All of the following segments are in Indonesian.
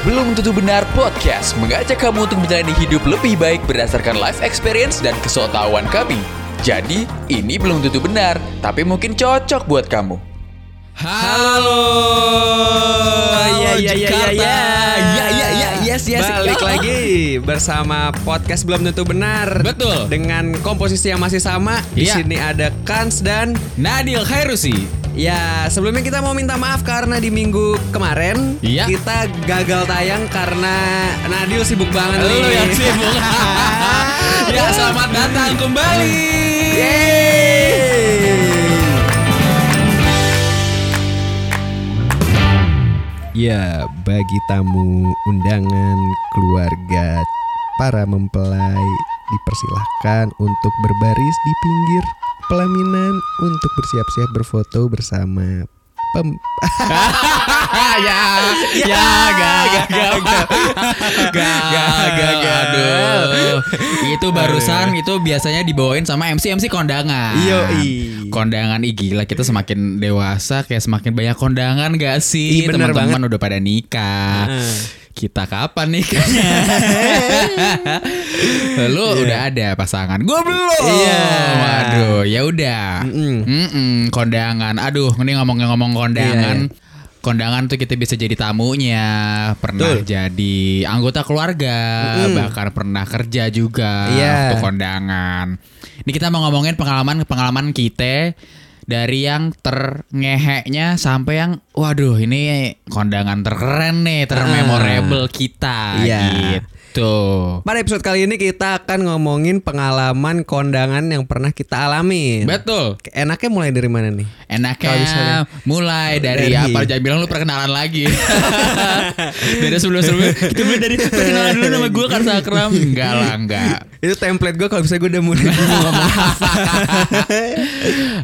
Belum Tentu Benar Podcast mengajak kamu untuk menjalani hidup lebih baik berdasarkan life experience dan kesotawan kami. Jadi, ini belum tentu benar, tapi mungkin cocok buat kamu. Halo, ya, ya, ya, ya, Jakarta. ya. ya, ya, ya, yes, yes. Balik lagi bersama podcast belum tentu benar. Betul. Dengan komposisi yang masih sama. Di Iya. sini ada Kans dan Nadil Khairusi. Ya sebelumnya kita mau minta maaf karena di minggu kemarin Iya. kita gagal tayang karena Nadil sibuk banget Lu nih. yang sibuk. ya, selamat datang kembali. Ya, bagi tamu undangan keluarga para mempelai dipersilahkan untuk berbaris di pinggir pelaminan untuk bersiap-siap berfoto bersama pem ya, ya, gak, gak, gak, gak, aduh. Itu barusan itu biasanya dibawain sama MC MC kondangan. Yoi. Kondangan ih gila kita semakin dewasa kayak semakin banyak kondangan gak sih? Teman-teman udah pada nikah. Kita kapan nikahnya? Lu udah ada pasangan, gue belum. Iya. Waduh, ya udah. Mm-mm. Mm-mm, kondangan. Aduh, ini ngomong-ngomong kondangan. Iya. Kondangan tuh kita bisa jadi tamunya, pernah Betul. jadi anggota keluarga, Mm-mm. bahkan pernah kerja juga Iya. waktu kondangan. Ini kita mau ngomongin pengalaman-pengalaman kita dari yang terngeheknya sampai yang waduh ini kondangan terkeren nih, termemorable kita Ah. Iya. gitu. Pada episode kali ini kita akan ngomongin pengalaman kondangan yang pernah kita alami. Betul. Enaknya mulai dari mana nih? Enaknya misalnya- mulai dari, Dari- apa jangan bilang lu perkenalan lagi. dari sebelum-sebelumnya kita mulai dari perkenalan dulu nama gue kan Sakram. Enggak lah, enggak. Itu template gue kalau bisa gue udah mulai ngomong apa.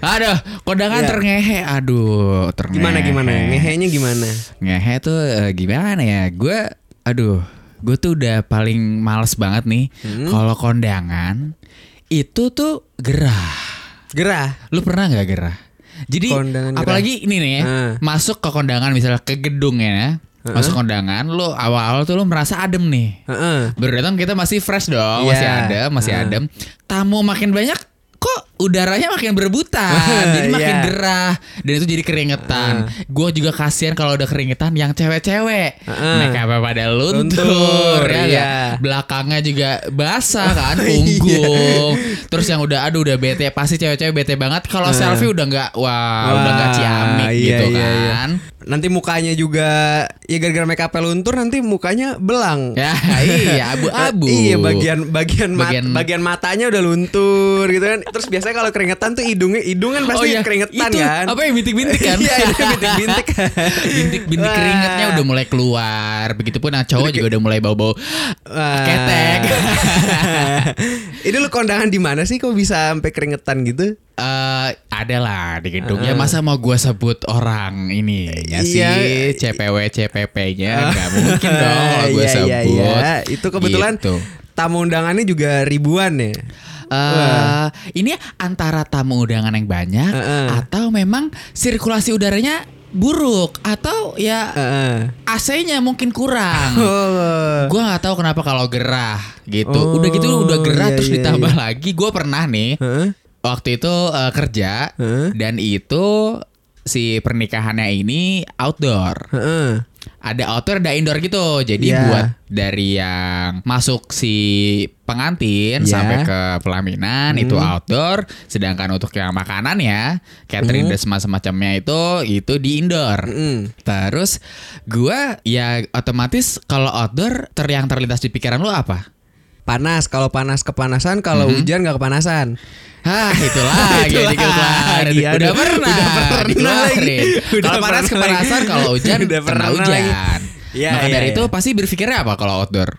Aduh, kondangan Iya. terngehe. Aduh, terngehe. gimana gimana? Ngehenya gimana? Ngehe tuh eh, gimana ya? Gue aduh, gue tuh udah paling males banget nih Hmm. kalau kondangan itu tuh gerah. Gerah. Lu pernah nggak gerah? Jadi Kondangan gerah. apalagi ini nih ya, Ah. masuk ke kondangan misalnya ke gedung ya, masuk kondangan, lu awal-awal tuh lu merasa adem nih. Heeh. Baru datang kita masih fresh dong, Iya. masih adem, masih Ah. adem. Tamu makin banyak, kok udaranya makin berebutan, jadi makin Iya. gerah dan itu jadi keringetan. Gue juga kasihan kalau udah keringetan yang cewek-cewek, Ah. mereka pada luntur, Luntur, ya iya. nggak? belakangnya juga basah kan, Iya. punggung. Terus yang udah aduh udah bete pasti cewek-cewek bete banget. Kalau Ah. selfie udah nggak wah, udah nggak Wah, ciamik iya, gitu iya, iya. kan. Nanti mukanya juga ya gara-gara make up luntur nanti mukanya belang. Ya iya abu-abu. iya bagian bagian mat- Bagian- bagian matanya udah luntur gitu kan. Terus biasanya kalau keringetan tuh hidungnya hidung kan pasti keringetan Oh, itu, kan. Apa yang bintik-bintik kan? Iya, itu bintik-bintik. bintik-bintik Wah. keringatnya udah mulai keluar. Begitupun yang cowok juga udah mulai bau-bau ketek. Ini lu kondangan di mana sih kok bisa sampai keringetan gitu? Eh, ada lah di gedungnya masa mau gua sebut orang ini ya Iya. sih CPW CPP-nya nggak mungkin dong kalau gua Iya, sebut. iya, iya. Itu kebetulan Gitu. tamu undangannya juga ribuan ya. Eh, ini antara tamu undangan yang banyak Heeh. atau memang sirkulasi udaranya buruk atau ya Heeh. AC-nya mungkin kurang. Oh. Gue nggak tahu kenapa kalau gerah gitu. Oh, Udah gitu udah gerah iya, terus iya, ditambah iya. lagi. Gue pernah nih Heeh. waktu itu eh, kerja Heeh. dan itu si pernikahannya ini outdoor. Heeh. Ada outdoor ada indoor gitu. Jadi Iya. buat dari yang masuk si pengantin Iya. sampai ke pelaminan Hmm. itu outdoor, sedangkan untuk yang makanan ya, catering Hmm. dan semacam semacamnya itu itu di indoor. Mm. Terus gua ya otomatis kalau outdoor ter yang terlintas di pikiran lu apa? Panas kalau panas kepanasan kalau hujan nggak kepanasan. Hah itu lagi Itu dikeluarin lagi, Udah aduh. pernah Udah pernah dikeluarin. lagi. Udah Kalau panas kepanasan. Kalau hujan Udah pernah hujan lagi. Iya, Maka iya, dari iya. itu pasti berpikirnya apa kalau outdoor?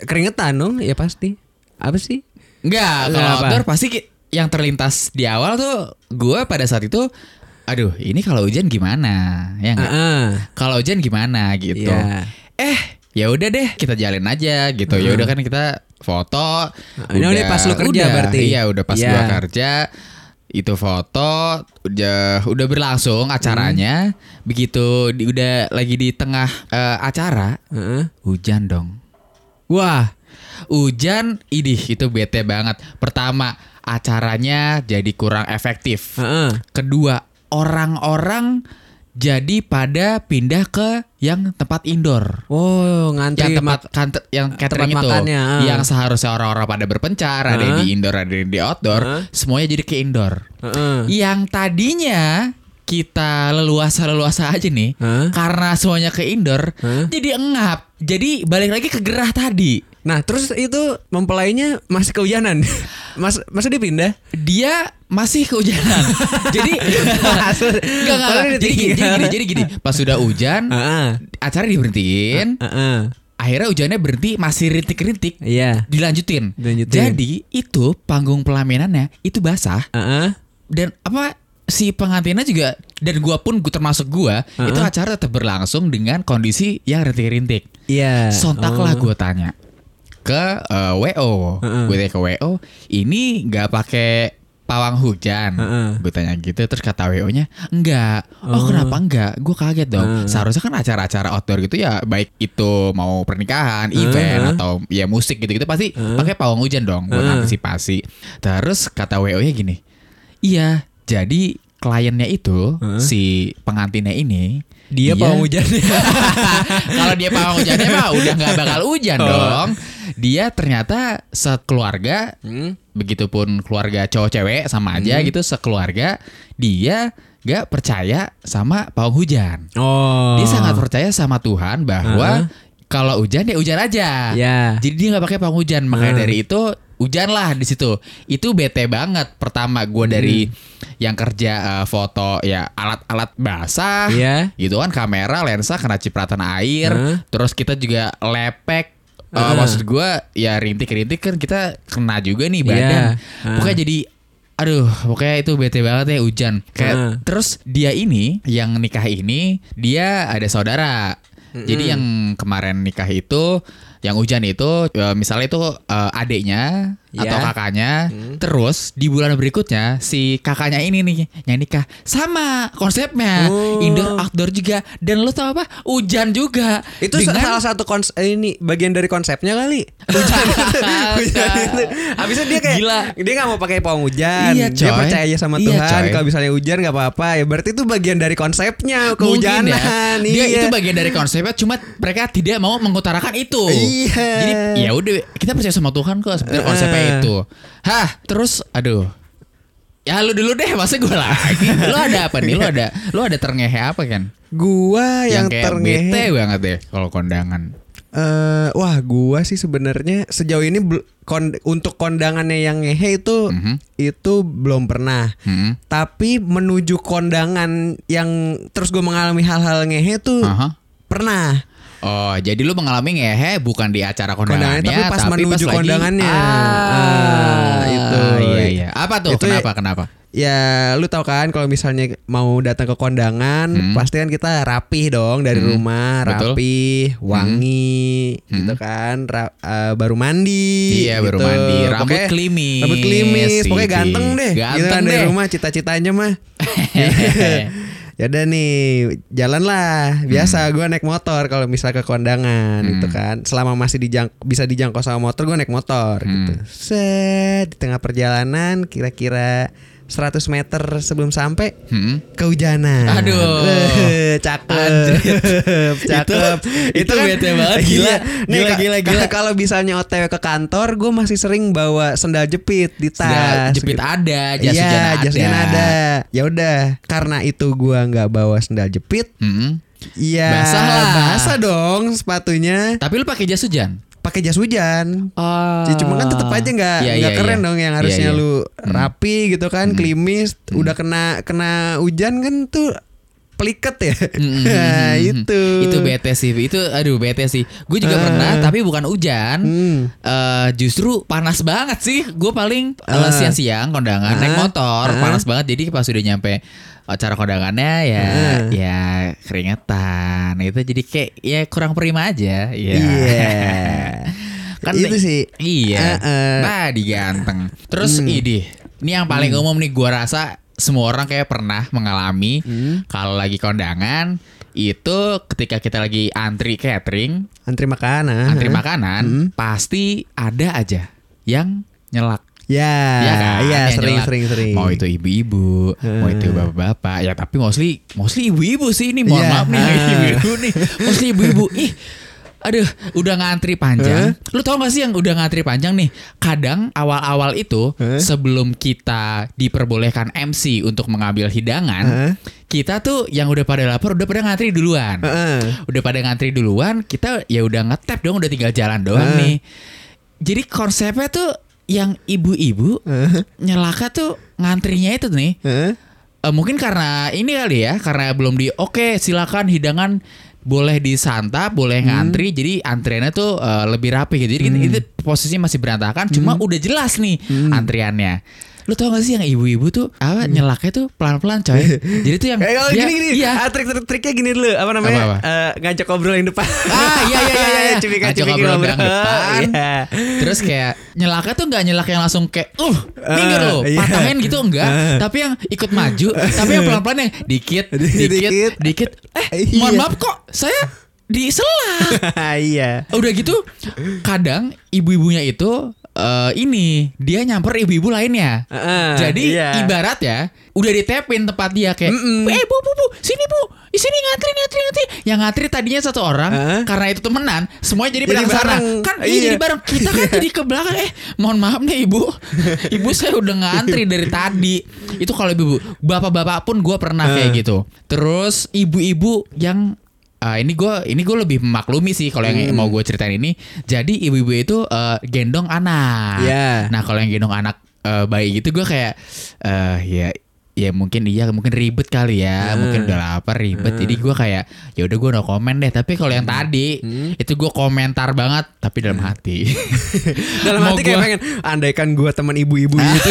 Keringetan dong, ya pasti. Apa sih? Enggak, kalau outdoor pasti yang terlintas di awal tuh gue pada saat itu aduh ini kalau hujan gimana ya enggak Heeh. kalau hujan gimana gitu Iya. eh ya udah deh kita jalin aja gitu ya udah kan kita foto Ini udah pas lu kerja udah, berarti? iya udah pas Iya. gua kerja itu foto udah udah berlangsung acaranya. Begitu di, udah lagi di tengah eh, acara, Heeh. hujan dong. Wah, Hujan, idih itu bete banget. Pertama, acaranya jadi kurang efektif. heeh. Kedua, orang-orang jadi pada pindah ke yang tempat indoor. Oh, ngantri yang tempat mak- kan, yang catering tempat itu makannya, ah. yang seharusnya orang-orang pada berpencar ada yang Ah. di indoor ada yang di outdoor Ah. semuanya jadi ke indoor Heeh. yang tadinya kita leluasa leluasa aja nih Hah? karena semuanya ke indoor Hah? jadi engap jadi balik lagi ke gerah tadi Nah, terus itu mempelainya masih kehujanan. Mas masa dia pindah? dia masih kehujanan jadi enggak, enggak, jadi, gini, jadi gini jadi gini pas sudah hujan Heeh. acara diberhentiin Heeh. akhirnya hujannya berhenti masih rintik-rintik Iya. dilanjutin. Dilanjutin. Jadi itu panggung pelaminannya itu basah Heeh. dan apa si pengantinnya juga dan gua pun gua termasuk gua Uh-uh. itu acara tetap berlangsung dengan kondisi yang rintik-rintik. Iya. Sontaklah Oh. gua tanya ke eh, WO, Uh-uh. gue tanya ke WO, ini nggak pakai pawang hujan, Uh-uh. gue tanya gitu terus kata WO-nya enggak, oh, Oh. kenapa enggak? Gue kaget dong. Uh. Seharusnya kan acara-acara outdoor gitu ya baik itu mau pernikahan, event Uh-uh. atau ya musik gitu-gitu pasti Uh. pakai pawang hujan dong buat Uh. antisipasi. Terus kata WO-nya gini, iya jadi kliennya itu Uh. si pengantinnya ini Dia pawang hujan. kalau dia pawang hujannya mah udah nggak bakal hujan Oh. dong. Dia ternyata sekeluarga, Hmm. begitupun keluarga cowok cewek sama aja gitu sekeluarga, dia nggak percaya sama pawang hujan. Oh. Dia sangat percaya sama Tuhan bahwa Uh-huh. kalau hujan ya hujan aja. Ya. Jadi dia nggak pakai pawang hujan. Makanya Uh. dari itu hujan lah di situ. Itu bete banget. Pertama gue dari yang kerja eh, foto ya alat-alat basah, Iya. gitu kan kamera, lensa kena cipratan air. Uh. Terus kita juga lepek. Eh, Uh. maksud gue ya rintik-rintik kan kita kena juga nih Iya. badan. Uh. Pokoknya jadi Aduh, pokoknya itu bete banget ya hujan. Kayak Uh. terus dia ini yang nikah ini dia ada saudara. Jadi yang kemarin nikah itu yang hujan itu eh, misalnya itu eh, adiknya Ya. atau kakaknya. Hmm. Terus di bulan berikutnya si kakaknya ini nih yang nikah sama konsepnya Oh. indoor outdoor juga dan lo tau apa hujan juga Itu Dengan- salah satu konsep ini bagian dari konsepnya kali. Hujan itu. hujan itu. Habisnya dia kayak Gila. dia nggak mau pakai pawang hujan. Iya, Dia coy. percaya aja sama Iya, Tuhan. Kalau misalnya hujan nggak apa-apa ya berarti itu bagian dari konsepnya Mungkin kehujanan. ya. Dia iya. itu bagian dari konsepnya cuma mereka tidak mau mengutarakan itu. Iya. Jadi ya udah kita percaya sama Tuhan kok sebenarnya konsepnya Eh. Itu. Hah, terus aduh. Ya lu dulu deh, masa gue lagi. lu ada apa nih? Lu ada lu ada terngehe apa kan? Gua yang, kayak terngehe bete banget deh kalau kondangan. Eh, wah, gua sih sebenarnya sejauh ini kon- untuk kondangannya yang ngehe itu Mhm. itu belum pernah. Hmm. Tapi menuju kondangan yang terus gue mengalami hal-hal ngehe tuh Aha. pernah. Oh, jadi lu mengalami ngehe bukan di acara kondangannya, Kondangannya, tapi pas menuju lagi- kondangannya. Ah, Ah, itu. Iya, iya. Apa tuh? Itu ya- kenapa? Kenapa? Ya, lu tahu kan kalau misalnya mau datang ke kondangan, Hmm. pasti kan kita rapih dong dari Hmm, rumah, betul. rapih, wangi, Hmm. gitu kan, Ra- eh, baru mandi. Iya, baru gitu. mandi. Rambut Pokoknya- klimis. Rambut klimis, pokoknya ganteng deh. gitu Ganteng kan, dari deh. rumah cita-citanya mah. ya udah nih jalan lah biasa Hmm. gue naik motor kalau misal ke kondangan gitu kan selama masih dijang bisa dijangkau sama motor gue naik motor Hmm. gitu set di tengah perjalanan kira-kira 100 meter sebelum sampai Hmm. kehujanan Aduh. Eh, cakep cakep itu kan- bete banget, gila. Iya. Nih, Gila, ka- gila, ka- gila. kalau misalnya otw ke kantor gue masih sering bawa sendal jepit di tas Sendal jepit gitu. ada, jas Iya, hujan ada. jas ada. Ya udah, karena itu gua nggak bawa sendal jepit. Hmm. Iya, Basah lah. basah dong sepatunya. Tapi lu pakai jas hujan? Pakai jas hujan. Oh. Ya, cuma kan tetap aja nggak Iya, nggak iya, keren iya. dong yang Iya, harusnya iya. lu rapi gitu kan, klimis, udah kena kena hujan kan tuh peliket ya. Hmm, Nah, hmm, hmm. itu. Itu bete sih. Itu aduh bete sih. Gue juga Ah. pernah tapi bukan hujan. Hmm. Eh, justru panas banget sih. Gue paling Ah. siang-siang kondangan naik Ah. motor, Ah. panas banget. Jadi pas udah nyampe acara kondangannya ya Ah. ya keringetan. Itu jadi kayak ya kurang prima aja. Iya. Iya. kan Itu sih. Iya. Heeh. Tadi ganteng. Terus Hmm. ini, ini yang paling umum nih gua rasa semua orang kayak pernah mengalami Hmm. kalau lagi kondangan itu ketika kita lagi antri catering, Antri makanan. antri makanan, Hmm. pasti ada aja yang nyelak. Ya, Iya kan? iya Yang sering nyelak. sering sering. Mau itu ibu-ibu, mau itu bapak-bapak. Ya tapi mostly mostly ibu-ibu sih ini. Mohon Iya. maaf nih ibu-ibu nih. Mostly ibu-ibu. Ih, aduh, udah ngantri panjang. Lu tau gak sih yang udah ngantri panjang nih? Kadang awal-awal itu Hah? sebelum kita diperbolehkan MC untuk mengambil hidangan, Hah? kita tuh yang udah pada lapar udah pada ngantri duluan. Udah pada ngantri duluan, kita ya udah ngetap dong, udah tinggal jalan doang Ah. nih. Jadi konsepnya tuh yang ibu-ibu Heeh. nyelaka tuh ngantrinya itu nih. Eh, mungkin karena ini kali ya, karena belum di oke silakan hidangan boleh disantap, boleh ngantri, jadi antriannya tuh eh, lebih rapi gitu. Jadi itu posisinya masih berantakan, cuma udah jelas nih antriannya. Lu tau gak sih yang ibu-ibu tuh apa nyelaknya tuh pelan-pelan coy. Jadi tuh yang Eh, kalau dia- gini gini, iya. ah, trik trik triknya gini dulu, apa namanya? Apa, apa? Eh, ngajak ngobrol yang depan. Ah iya iya iya iya. Cipika Ngajak ngobrol ngobrol. yang depan. Iya. Terus kayak nyelaknya tuh nggak nyelak yang langsung kayak uh minggir Ah, lo iya. patahin gitu enggak. Ah. Tapi yang ikut maju, tapi yang pelan-pelan yang dikit Dikit. dikit dikit. Eh Iya. mohon maaf kok saya diselak. Iya. Udah gitu kadang ibu-ibunya itu eh, ini dia nyamper ibu-ibu lainnya. Heeh, Jadi iya. ibarat ya udah ditepin tempat dia kayak Mm-mm. eh bu bu bu sini bu di sini ngantri ngantri ngantri yang ngantri tadinya satu orang Heeh. karena itu temenan semuanya jadi Jadi bareng. kan iya. Iya. jadi bareng kita kan jadi ke belakang eh mohon maaf nih ibu ibu saya udah ngantri dari tadi itu kalau ibu bapak-bapak pun gue pernah kayak Heeh. gitu terus ibu-ibu yang ah, ini gue ini gue lebih memaklumi sih kalau yang Hmm. mau gue ceritain ini jadi ibu-ibu itu eh, gendong anak Iya. nah kalau yang gendong anak eh, bayi gitu gue kayak eh ya ya mungkin iya mungkin ribet kali ya Hmm. mungkin udah lapar ribet jadi gue kayak ya udah gue no komen deh tapi kalau yang tadi Hmm. itu gue komentar banget tapi dalam hati Dalam hati kayak gua- pengen andaikan gua teman ibu-ibu gitu.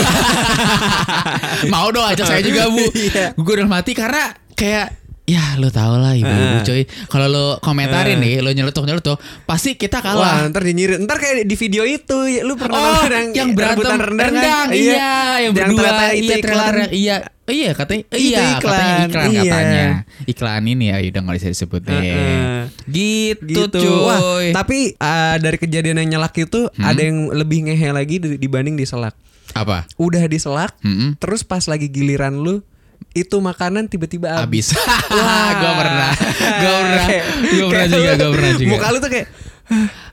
mau dong ajak saya juga bu Iya. gue dalam hati karena kayak ya lo tau lah ibu-ibu coy kalau lo komentarin Ah. nih lo nyeletuk nyeletuk pasti kita Wah, kalah ntar dinyirit. Ntar kayak di video itu, ya, lu pernah Oh, nonton yang berantem rebutan rendang, kan? iya, yang berdua, ternyata itu iya, iklan. iya, Oh, iya katanya, Itu iya iklan, katanya iklan iya. katanya, iklan ini ya udah nggak bisa disebut deh, Heeh. gitu, gitu. cuy. Wah, tapi uh, dari kejadian yang nyelak itu Hmm? ada yang lebih ngehe lagi di- dibanding diselak. apa? Udah diselak, Mm-mm. terus pas lagi giliran lu itu makanan tiba-tiba habis. Abis, gue pernah, gue pernah, gue pernah juga, gue pernah juga. Muka lu tuh kayak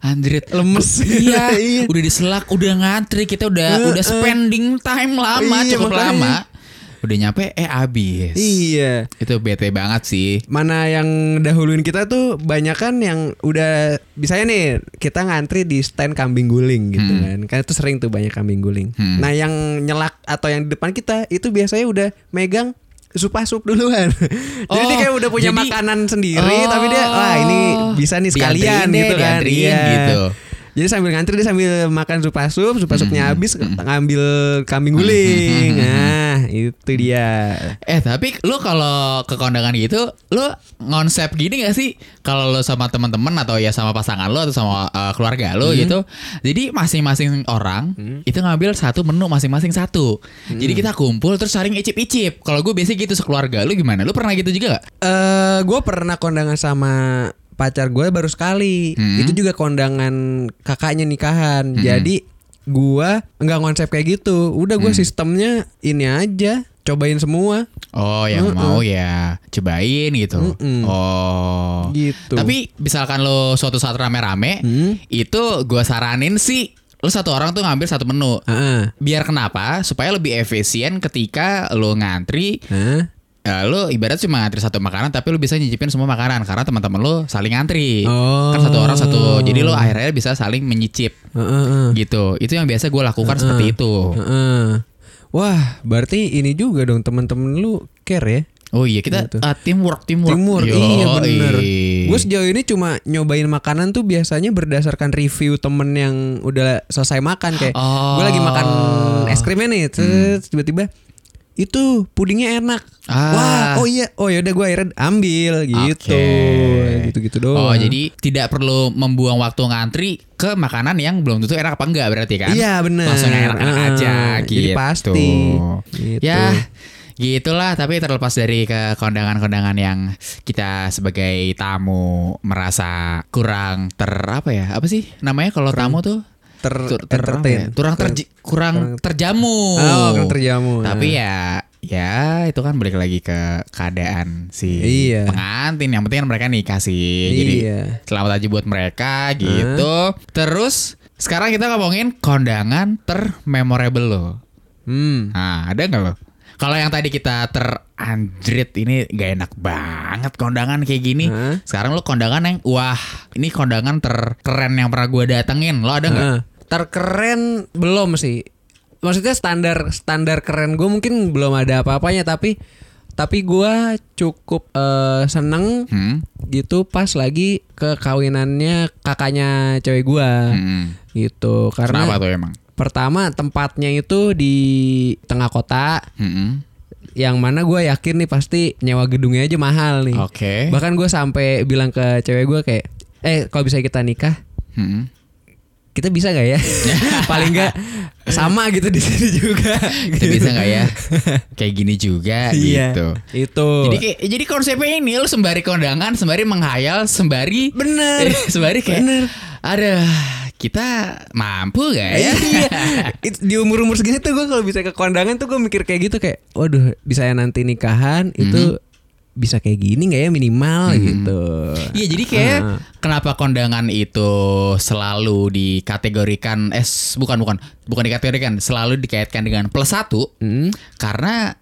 Andrit Lemes. iya, Iya. udah diselak, udah ngantri, kita udah udah spending time lama, Iya, cukup makanya. lama. Udah nyampe eh abis. iya. Itu bete banget sih. Mana yang dahuluin kita tuh banyak kan yang udah Misalnya nih kita ngantri di stand kambing guling gitu Hmm. kan Kan itu sering tuh banyak kambing guling Hmm. Nah yang nyelak atau yang di depan kita itu biasanya udah megang sup-sup duluan Jadi Oh, dia kayak udah punya jadi- makanan sendiri Tapi dia wah ini bisa nih sekalian gitu kan Iya. gitu. Jadi sambil ngantri dia sambil makan sup-sup Sup-supnya Hmm. habis ngambil kambing guling Nah itu dia Eh tapi lu kalau ke kondangan gitu, lu ngonsep gini gak sih? Kalau lu sama teman-teman atau ya sama pasangan lu atau sama uh, keluarga lu gitu. Jadi masing-masing orang itu ngambil satu menu masing-masing satu. Jadi kita kumpul terus saling icip-icip. Kalau gue biasanya gitu sekeluarga. Lu gimana? Lu pernah gitu juga gak? eh gue pernah kondangan sama pacar gue baru sekali. Hmm. Itu juga kondangan kakaknya nikahan. Jadi gue nggak konsep kayak gitu. Udah gue sistemnya ini aja, cobain semua. Oh, yang Mm-mm. mau ya cobain gitu. Mm-mm. Oh. Gitu. Tapi misalkan lo suatu saat rame-rame, Hmm. itu gua saranin sih lo satu orang tuh ngambil satu menu. Heeh. Biar kenapa? Supaya lebih efisien ketika lo ngantri. Hah? Eh, lo ibarat cuma ngantri satu makanan tapi lo bisa nyicipin semua makanan karena teman-teman lo saling ngantri. Oh. Kan satu orang satu. Jadi lo akhirnya bisa saling menyicip Heeh, heeh. gitu. Itu yang biasa gue lakukan seperti itu. Heeh. Wah, berarti ini juga dong teman-teman lu care ya? Oh iya kita Gitu. uh, teamwork teamwork. Timur, Yoi. iya bener. Gue sejauh ini cuma nyobain makanan tuh biasanya berdasarkan review temen yang udah selesai makan kayak Oh. gue lagi makan es krimnya nih, terus tiba-tiba itu pudingnya enak. Ah. Wah, oh iya, oh yaudah gue akhirnya ambil gitu, Oke. gitu-gitu doang. Oh jadi tidak perlu membuang waktu ngantri ke makanan yang belum tentu enak apa enggak berarti kan? Iya, bener. Langsung enak-enak Heeh. aja gitu. Jadi pasti. Gitu. Ya gitulah tapi terlepas dari ke kondangan-kondangan yang kita sebagai tamu merasa kurang ter apa ya apa sih namanya kalau tamu tuh ter, Tur- ter- apa entertain. ya? kurang terji- kurang terjamu. Oh, kurang terjamu. Tapi ya ya itu kan balik lagi ke keadaan si Iya. pengantin. Yang penting kan mereka nikah sih. Jadi Iya. selamat aja buat mereka gitu. Terus sekarang kita ngomongin kondangan termemorable lo. Hmm. Nah, ada nggak lo? Kalau yang tadi kita teranjrit ini gak enak banget kondangan kayak gini. Hah? Sekarang lo kondangan yang wah ini kondangan terkeren yang pernah gue datengin. Lo ada nggak? Heeh. terkeren belum sih. Maksudnya standar standar keren gue mungkin belum ada apa-apanya tapi tapi gue cukup eh, seneng Hmm? gitu pas lagi ke kawinannya kakaknya cewek gue Hmm. gitu karena Kenapa tuh emang? pertama tempatnya itu di tengah kota Hmm. Yang mana gue yakin nih pasti nyewa gedungnya aja mahal nih Oke. bahkan gue sampai bilang ke cewek gue kayak eh kalau bisa kita nikah Hmm. kita bisa gak ya paling nggak sama gitu di sini juga Kita bisa nggak ya? Kayak gini juga Iya, gitu. itu Jadi kayak jadi konsepnya ini lo sembari kondangan, sembari menghayal, sembari bener Eh, sembari kayak Bener. ada kita mampu gak ya? iya It- di umur umur segini tuh gue kalau bisa ke kondangan tuh gue mikir kayak gitu kayak waduh bisa ya nanti nikahan itu bisa kayak gini nggak ya minimal gitu Iya jadi kayak Ah. kenapa kondangan itu selalu dikategorikan eh bukan bukan bukan dikategorikan selalu dikaitkan dengan plus satu Hmm. karena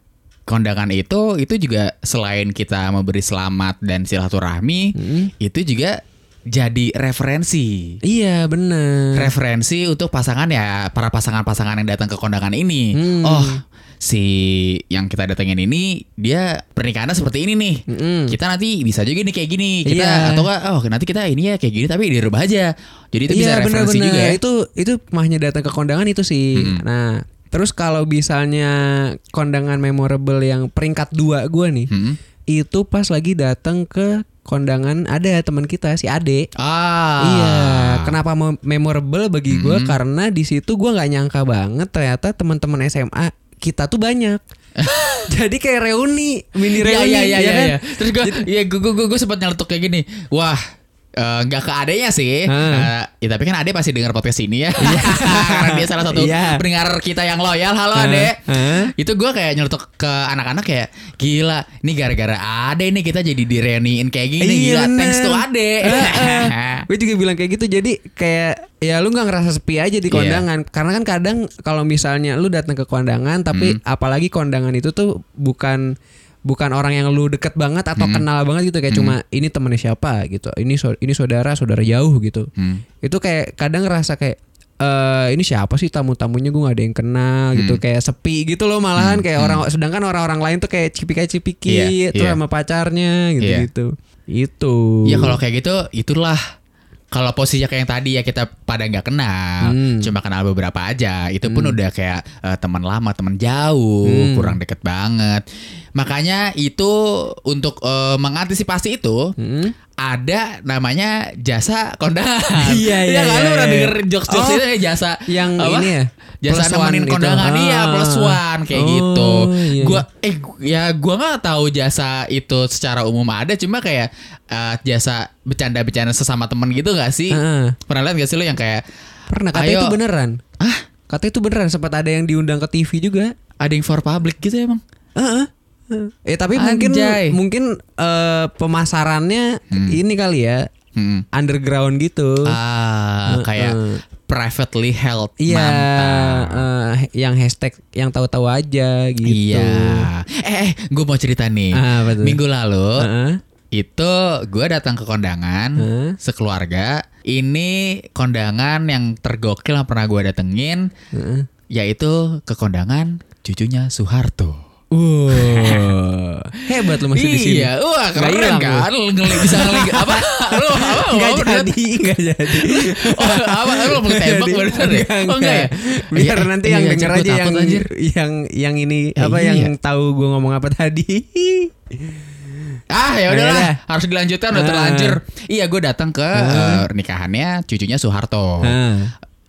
kondangan itu itu juga selain kita memberi selamat dan silaturahmi Hmm. itu juga jadi referensi iya bener referensi untuk pasangan ya para pasangan-pasangan yang datang ke kondangan ini. Hmm. Oh, si yang kita datengin ini dia pernikahannya seperti ini nih. Mm-mm. Kita nanti bisa juga nih kayak gini. Kita Iya. atau enggak oh nanti kita ini ya kayak gini tapi dirubah aja. Jadi itu bisa iya referensi bener-bener juga ya. itu itu mahnya datang ke kondangan itu sih nah terus kalau misalnya kondangan memorable yang peringkat dua gue nih Hmm. itu pas lagi datang ke kondangan ada teman kita si Ade Ah. Iya, kenapa mo- memorable bagi gue karena di situ gue nggak nyangka banget ternyata teman-teman SMA kita tuh banyak. Jadi kayak reuni, mini Iya reuni, iya iya ya iya. kan? iya. Terus gue iya gue gue gue sempat nyeletuk kayak gini. Wah, eh, nggak ke adenya sih. Hah. Eh, ya tapi kan Ade pasti dengar podcast ini ya. Karena dia salah satu Iya. pendengar kita yang loyal. Halo Hah? Ade. Hah? Itu gue kayak nyeletuk ke anak-anak kayak gila. Ini gara-gara Ade nih kita jadi direuniin kayak gini. Iya, gila. bener. Thanks to Ade. gue juga bilang kayak gitu jadi kayak ya lu nggak ngerasa sepi aja di Iya. kondangan karena kan kadang kalau misalnya lu datang ke kondangan tapi Hmm. apalagi kondangan itu tuh bukan bukan orang yang lu deket banget atau Hmm. kenal banget gitu kayak cuma ini temennya siapa? gitu. Ini so- ini saudara saudara jauh gitu. Hmm. itu kayak kadang ngerasa kayak eh ini siapa sih tamu-tamunya? Gue gak ada yang kenal gitu. Kayak sepi gitu loh malahan. Kayak orang sedangkan orang-orang lain tuh kayak cipika-cipiki Iya, terus iya. sama pacarnya gitu-gitu. Itu. Ya kalau kayak gitu itulah. Kalau posisinya kayak yang tadi ya kita pada nggak kenal, Hmm. cuma kenal beberapa aja, itu pun udah kayak eh, teman lama, teman jauh, Hmm. kurang deket banget. Makanya itu untuk eh, mengantisipasi itu Hmm. ada namanya jasa kondangan. Iya, iya, kan lu iya, pernah iya. denger jokes-jokes Oh, itu ya, jasa yang apa? ini ya, Jasa nemenin itu. kondangan iya Ah. plus one kayak Oh, gitu. iya. Gua eh ya gua nggak tahu jasa itu secara umum ada cuma kayak eh, jasa bercanda-bercanda sesama temen gitu gak sih? Heeh. Pernah lihat gak sih lu yang kayak pernah kata Ayo. itu beneran ah kata itu beneran sempat ada yang diundang ke TV juga ada yang for public gitu emang? Heeh. Eh tapi mungkin Anjay. mungkin eh, pemasarannya ini kali ya Hmm. underground gitu. Ah kayak Heeh. privately held Iya, eh, yang hashtag yang tahu-tahu aja gitu. Iya. Eh, eh gue mau cerita nih. Ah, apa tuh? Minggu lalu Heeh. itu gue datang ke kondangan Heeh. sekeluarga. Ini kondangan yang tergokil yang pernah gue datengin, Heeh. yaitu ke kondangan cucunya Soeharto. Wow. Hebat lu masih di sini. Iya, wah keren hilang kan? Ngeli bisa ngeli apa? Lu apa Enggak jadi, enggak jadi. Oh, apa? Lu mau tembak beneran ya? Oh, enggak ya? Biar Iya, nanti iya, yang denger aja yang yang yang ini Ya, apa iya. yang tahu gue ngomong apa tadi. Ah ya Ya udahlah, udah. harus dilanjutkan udah Ah. terlanjur. Iya, gue datang ke eh, nikahannya cucunya Soeharto.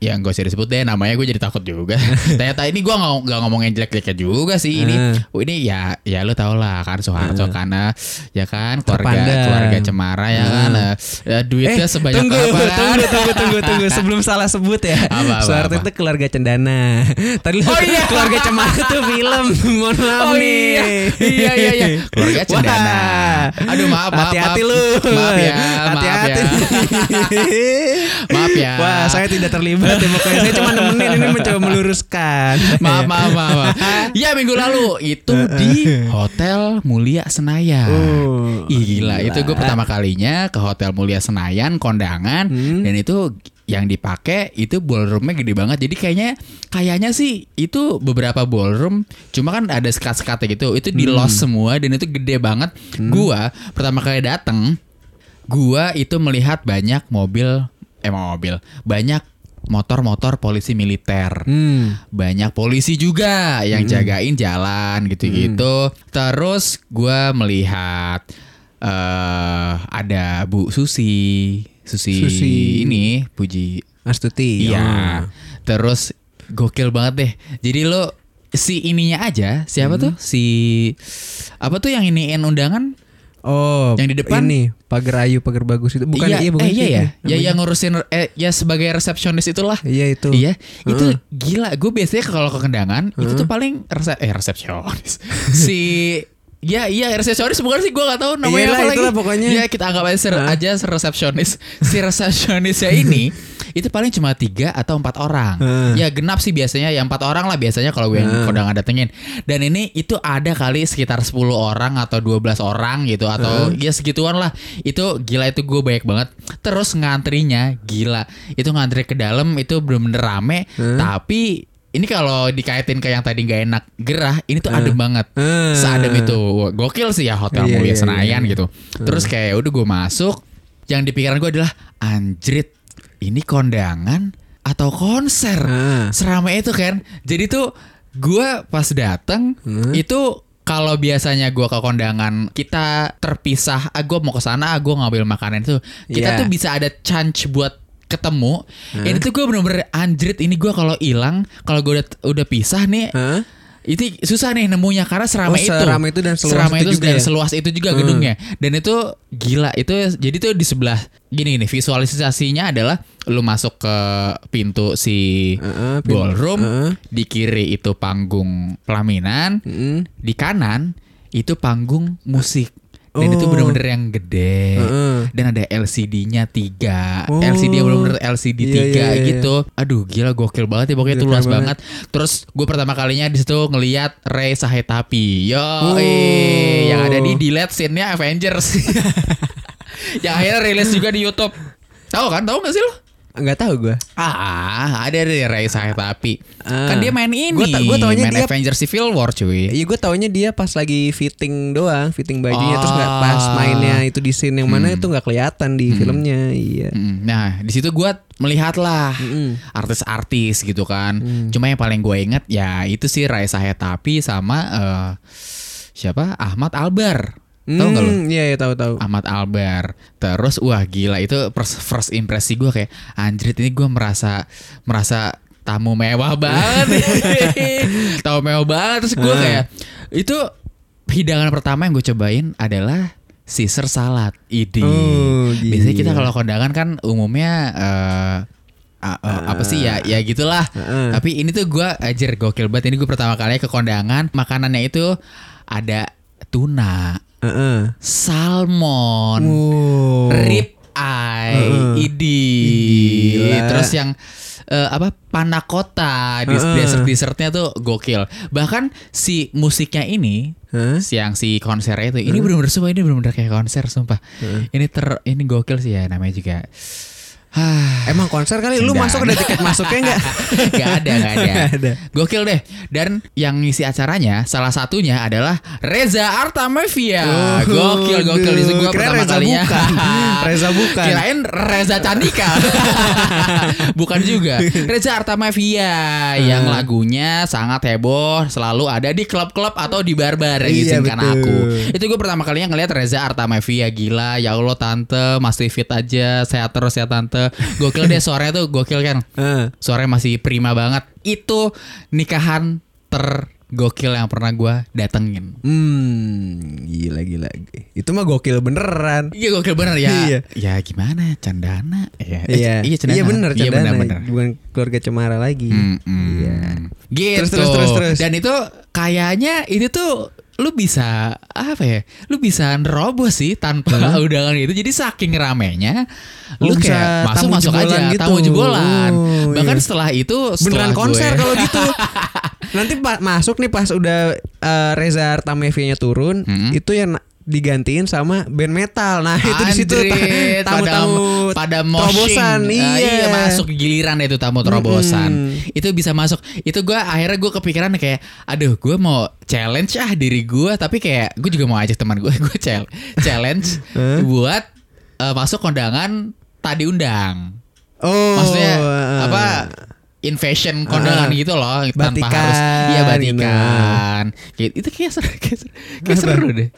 Ya gak usah disebut deh namanya gue jadi takut juga. Ternyata ini gue nggak nggak ngomongin jelek-jeleknya juga sih. Ini oh, ini ya ya lu tau lah kan Soeharto karena ya kan keluarga Terpandang. keluarga cemara ya kan. eh, eh, duitnya sebanyak tunggu, apa kan? tunggu, tunggu, tunggu, tunggu, sebelum salah sebut ya. Apa, apa, Soeharto apa? itu keluarga cendana. Tadi Oh, iya. keluarga cemara tuh film. Mohon maaf Oh nih. iya, iya iya iya. Keluarga cendana. Wah. Aduh maaf maaf. Hati-hati lu. Maaf ya, Hati-hati. maaf ya. Maaf ya. Wah, saya tidak terlibat ya pokoknya. Saya cuma nemenin ini mencoba meluruskan. Maaf, maaf, maaf, maaf. Ya minggu lalu itu di Hotel Mulia Senayan. Oh, Ih gila, itu gue pertama kalinya ke Hotel Mulia Senayan kondangan Hmm. dan itu yang dipakai itu ballroomnya gede banget. Jadi kayaknya kayaknya sih itu beberapa ballroom, cuma kan ada sekat-sekatnya gitu. Itu di Hmm. lost semua dan itu gede banget. Gua pertama kali dateng, gua itu melihat banyak mobil, eh mobil, banyak motor-motor polisi militer Hmm. banyak polisi juga yang jagain jalan gitu-gitu. Terus gua melihat eh ada Bu Susi, Susi, Susi. ini Puji. Astuti. Iya. Oh. Terus gokil banget deh. Jadi lo si ininya aja siapa tuh? Si apa tuh yang iniin undangan? Oh, Yang di depan? ini pagar ayu, pagar bagus itu bukan iya, iya bukan eh, iya ya. Ya namanya. yang ngurusin eh ya sebagai resepsionis itulah. Iya itu. Iya, itu gila. Gue biasanya kalau ke kendangan itu tuh paling resep eh resepsionis. si Ya iya resepsionis bukan sih gue gak tahu namanya Iyalah, apa lagi. itulah pokoknya. Ya kita anggap aja, ser- aja resepsionis. Si resepsionisnya ini itu paling cuma tiga atau empat orang. Heeh. Ya genap sih biasanya ya empat orang lah biasanya kalau gue yang kondangan datengin. Dan ini itu ada kali sekitar 10 orang atau 12 orang gitu atau ya segituan lah. Itu gila itu gue banyak banget. Terus ngantrinya gila. Itu ngantri ke dalam itu bener-bener rame tapi ini kalau dikaitin ke yang tadi nggak enak gerah, ini tuh adem banget. Eh. Seadem itu. Gokil sih ya Hotel Iya, Mulia iya, Senayan iya. gitu. Terus kayak udah gue masuk, yang di pikiran gue adalah anjrit, ini kondangan atau konser? Ah. Serame itu kan. Jadi tuh gue pas dateng Hmm. itu kalau biasanya gue ke kondangan kita terpisah, ah gue mau ke sana, ah gue ngambil makanan itu, kita Iya. tuh bisa ada chance buat ketemu. Ini tuh gue bener-bener anjrit. Ini gue kalau hilang, kalau gue udah udah pisah nih, Hah? itu susah nih nemunya karena seramai Oh, itu. seramai itu dan seluas Seramai itu itu juga dan ya? seluas itu juga Hmm. gedungnya. Dan itu gila. Itu jadi tuh di sebelah gini nih visualisasinya adalah lu masuk ke pintu si Heeh, pintu. ballroom, Heeh. di kiri itu panggung pelaminan, Mm. di kanan itu panggung musik. Dan itu Oh. bener-bener yang gede Heeh. Dan ada LCD-nya tiga Oh. LCD yang bener-bener LCD Iya, tiga iya, iya. gitu Aduh gila gokil banget ya Pokoknya itu luas banget. banget Terus gue pertama kalinya di situ ngeliat Ray Sahetapi Yo Oh. Yang ada di delete scene-nya Avengers Yang akhirnya rilis juga di Youtube Tahu kan? Tahu gak sih lo? Enggak tahu gue. Ah, ada deh Ray Sahetapi. Ah. Kan dia main ini, Gua ta- gua taunya main dia- Avengers Civil War cuy. Iya gue taunya dia pas lagi fitting doang, fitting bajunya terus nggak Ah. pas mainnya itu di scene yang mana itu nggak kelihatan di filmnya. Iya. Mm, Nah, di situ gue melihat lah Mm-mm. artis-artis gitu kan. Cuma yang paling gue inget ya itu sih Raisa Hetapi sama eh, siapa Ahmad Albar. Tahu nggak lo? Hmm, Iya, iya tahu tahu. Ahmad Albar. Terus wah gila itu pers- first impresi gue kayak anjrit ini gue merasa merasa tamu mewah banget. tamu mewah banget terus gue Ah. kayak itu hidangan pertama yang gue cobain adalah Caesar salad. Idi. Oh, Biasanya kita kalau kondangan kan umumnya eh, a- a- apa sih ya ya gitulah. Heeh. Tapi ini tuh gue ajar gokil banget. Ini gue pertama kali ke kondangan makanannya itu ada tuna Heeh. salmon, Wow. rib eye, Heeh. idi, Gila. terus yang eh, apa panakota, di Heeh. dessert dessertnya tuh gokil. Bahkan si musiknya ini, si yang si konsernya itu, ini bener-bener sumpah ini bener-bener kayak konser sumpah. Ini ter ini gokil sih ya namanya juga. Emang konser kali lu masuk ada tiket masuknya enggak? gak ada, gak ada. Nggak ada. Gokil deh. Dan yang ngisi acaranya salah satunya adalah Reza Artamevia. Oh, gokil, gokil. Di gua pertama Reza kalinya. bukan. Reza bukan. Kirain Reza Candika. bukan juga. Reza Artamevia yang Hmm. lagunya sangat heboh, selalu ada di klub-klub atau di bar-bar Iya, izinkan betul. aku. Itu gue pertama kalinya ngeliat Reza Artamevia gila. Ya Allah tante masih fit aja, sehat terus ya tante. Gokil deh suaranya tuh gokil kan. Heeh. Suaranya masih prima banget. Itu nikahan tergokil yang pernah gua datengin. Hmm, gila gila. Itu mah gokil beneran. Iya gokil bener ya. Iya. Ya gimana? Candana. Ya, eh, Iya, iya candana. Iya bener, Iya Cendana. bener bener. Bukan keluarga Cemara lagi. Hmm, hmm. Iya. Gitu. Terus, terus, terus, terus. Dan itu kayaknya ini tuh lu bisa apa ya? Lu bisa nerobos sih tanpa undangan itu. Jadi saking ramenya Oh, lu bisa kayak masuk masuk aja gitu. tamu jebolan. Oh, Bahkan iya. setelah itu Beneran setelah konser gue- kalau gitu. Nanti masuk nih pas udah eh, Reza Artamevia-nya turun, Mm-mm. itu yang digantiin sama band metal. Nah, itu di situ tamu-tamu pada, pada terobosan. moshing. Ah, Iya. iya masuk giliran itu tamu terobosan. Mm-mm. Itu bisa masuk. Itu gua akhirnya gue kepikiran kayak, aduh, gue mau challenge ah diri gue, tapi kayak gue juga mau ajak teman gue chal- challenge buat eh, masuk kondangan tadi undang. Oh, Maksudnya eh, apa? Invasion kondangan Ah. gitu loh tanpa Batikan, harus iya gitu. batikan. Kayak- itu kayak seru, kayak seru, kayak seru deh.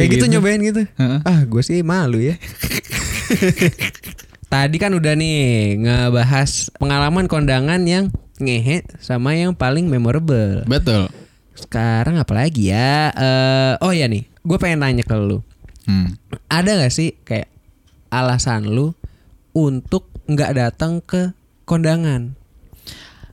Kayak gitu nyobain gitu. Heeh. Ah, gue sih malu ya. Tadi kan udah nih ngebahas pengalaman kondangan yang ngehe sama yang paling memorable. Betul. Sekarang apa lagi ya? Eh, oh ya nih, gue pengen nanya ke lu. Hmm. Ada gak sih kayak alasan lu untuk nggak datang ke kondangan?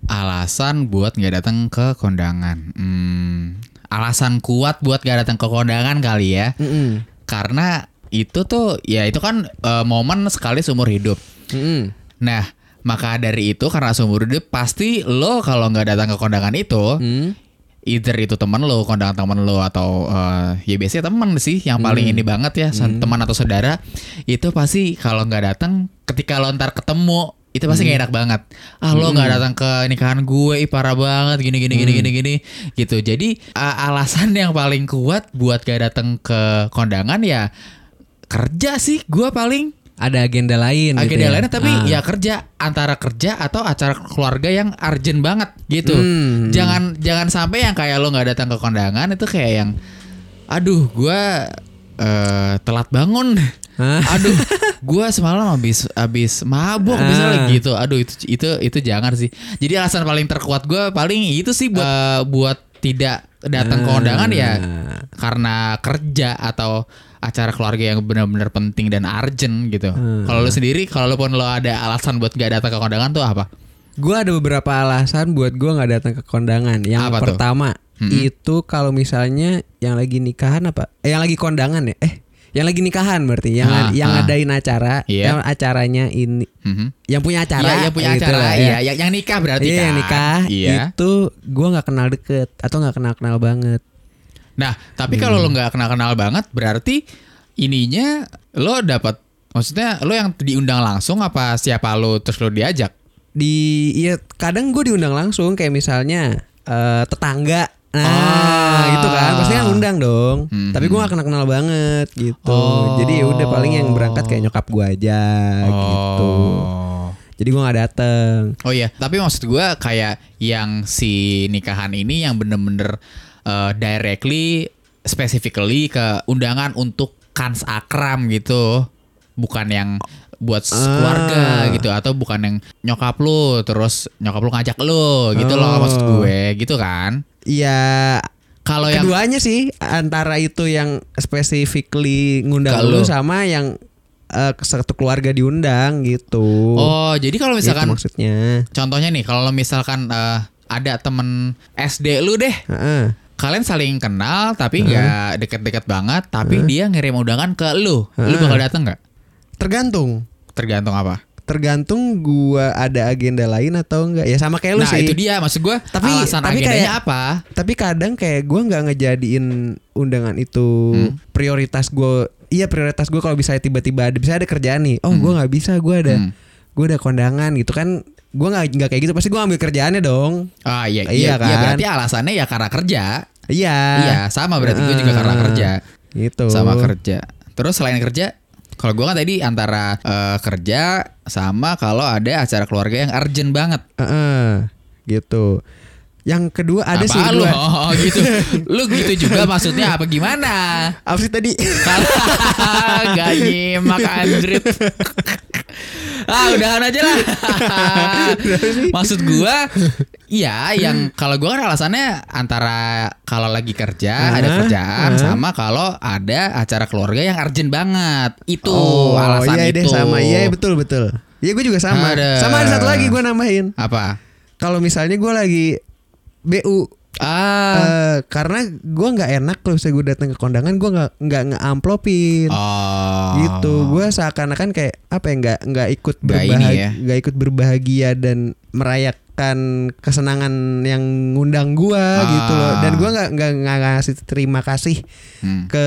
Alasan buat nggak datang ke kondangan. Hmm, alasan kuat buat nggak datang ke kondangan kali ya. Mm-mm. Karena itu tuh ya itu kan eh, momen sekali seumur hidup. Mm-mm. Nah, maka dari itu karena seumur hidup pasti lo kalau nggak datang ke kondangan itu, Hmm. either itu teman lo, kondangan teman lo atau eh, ya biasanya teman sih yang paling ini banget ya, san- teman atau saudara itu pasti kalau nggak datang ketika lo ntar ketemu itu pasti nggak enak banget. Ah lo nggak datang ke nikahan gue, ih parah banget gini gini gini gini gini gitu. Jadi alasan yang paling kuat buat gak datang ke kondangan ya kerja sih gue paling Ada agenda lain. gitu agenda ya? lainnya tapi Ah. ya kerja antara kerja atau acara keluarga yang urgent banget gitu Hmm. jangan jangan sampai yang kayak lo nggak datang ke kondangan itu kayak yang aduh gua eh, telat bangun aduh gua semalam habis habis mabuk Ah. misalnya gitu aduh itu itu itu jangan sih jadi alasan paling terkuat gua paling itu sih buat eh, buat tidak datang ke kondangan ya Ah. karena kerja atau acara keluarga yang benar-benar penting dan urgent gitu. Hmm. Kalau lu sendiri, kalau lu pun lo ada alasan buat gak datang ke kondangan tuh apa? Gue ada beberapa alasan buat gue nggak datang ke kondangan. Yang Apa tuh? pertama Mm-mm. itu kalau misalnya yang lagi nikahan apa? Eh, yang lagi kondangan ya? Eh, yang lagi nikahan berarti yang Ah, yang ah. ngadain acara, Iya. yang acaranya ini, Mhm. yang punya acara, Iya, yang punya gitu acara, lah, iya, ya. yang, yang nikah berarti Iya, kan. yang nikah Iya. itu gue nggak kenal deket atau nggak kenal kenal banget. Nah, tapi kalau lo nggak kenal-kenal banget, berarti ininya lo dapat, maksudnya lo yang diundang langsung apa siapa lo terus lo diajak? Di iya kadang gue diundang langsung kayak misalnya eh, tetangga. Nah, Ah. gitu kan. Pasti kan undang dong. Mhm. Tapi gue gak kenal kenal banget gitu. Oh. Jadi ya udah paling yang berangkat kayak nyokap gue aja gitu. Oh. Jadi gue gak dateng. Oh iya, tapi maksud gua kayak yang si nikahan ini yang bener-bener uh, directly specifically ke undangan untuk kans akram gitu. Bukan yang buat Ah. keluarga gitu atau bukan yang nyokap lu terus nyokap lu ngajak lu gitu loh Oh. maksud gue gitu kan. Iya Kalau yang keduanya sih antara itu yang specifically ngundang lu sama yang eh, satu keluarga diundang gitu. Oh, jadi kalau Gitu misalkan maksudnya. contohnya nih kalau misalkan uh, ada temen SD lu deh Heeh. kalian saling kenal tapi nggak deket-deket banget tapi dia ngirim undangan ke lu lu Heeh. bakal datang nggak Tergantung. tergantung apa tergantung gua ada agenda lain atau enggak ya sama kayak lu nah sih itu dia maksud gua Tapi- alasan tapi agendanya kayak- apa tapi kadang kayak gua nggak ngejadiin undangan itu Hmm. prioritas gua iya prioritas gua kalau bisa tiba-tiba ada bisa ada kerjaan nih oh gua nggak bisa gua ada Hmm. gue udah kondangan gitu kan gue nggak nggak kayak gitu pasti gue ambil kerjaannya dong Ah iya Iya iya, kan? iya berarti alasannya ya karena kerja. iya Iya, sama berarti gue juga karena kerja. gitu Sama kerja. Terus selain kerja, kalau gue kan tadi antara eh, kerja sama kalau ada acara keluarga yang urgent banget. Heeh, gitu yang kedua ada sih Apaan lu? dua Oh, gitu. Lu gitu juga maksudnya apa gimana? apa sih tadi Gak nyimak anjrit Ah udahan aja lah Maksud gua Iya yang kalau gua kan alasannya Antara kalau lagi kerja Ada Ah, kerjaan ah. Sama kalau ada acara keluarga yang urgent banget Itu oh alasan iya itu deh sama iya betul betul Iya gue juga sama Ada. sama ada satu lagi gue nambahin Apa? kalau misalnya gue lagi BU Ah. Eh, karena gue nggak enak kalau misalnya gue datang ke kondangan gue nggak nggak ngeamplopin. Oh. Gitu. Gue seakan-akan kayak apa ya nggak nggak ikut Nggak berbahagia ya. nggak ikut berbahagia dan merayakan kesenangan yang ngundang gue gitu loh. Dan gue nggak nggak nggak ngasih terima kasih Hmm. ke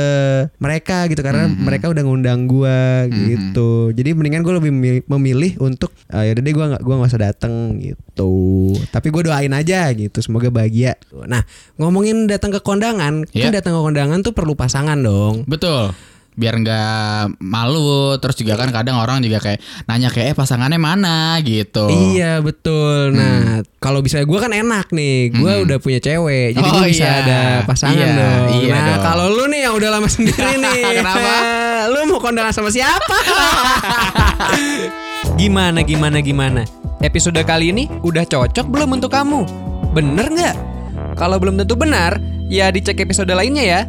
mereka gitu karena Mhm. mereka udah ngundang gue gitu. Jadi mendingan gue lebih memilih, memilih untuk uh, ya deh gue nggak gua nggak usah datang gitu. Tapi gue doain aja gitu semoga bahagia. Nah ngomongin datang ke kondangan Iya. kan datang ke kondangan tuh perlu pasangan dong. Betul biar nggak malu terus juga kan kadang orang juga kayak nanya kayak eh pasangannya mana gitu Iya betul. Nah kalau bisa gue kan enak nih, gue Hmm. udah punya cewek, jadi Oh, gue bisa iya. ada pasangan Iya, dong. iya nah kalau lu nih yang udah lama sendiri nih, Kenapa? lu mau kondangan sama siapa? gimana gimana gimana? Episode kali ini udah cocok belum untuk kamu? Bener nggak? Kalau belum tentu benar, ya dicek episode lainnya ya.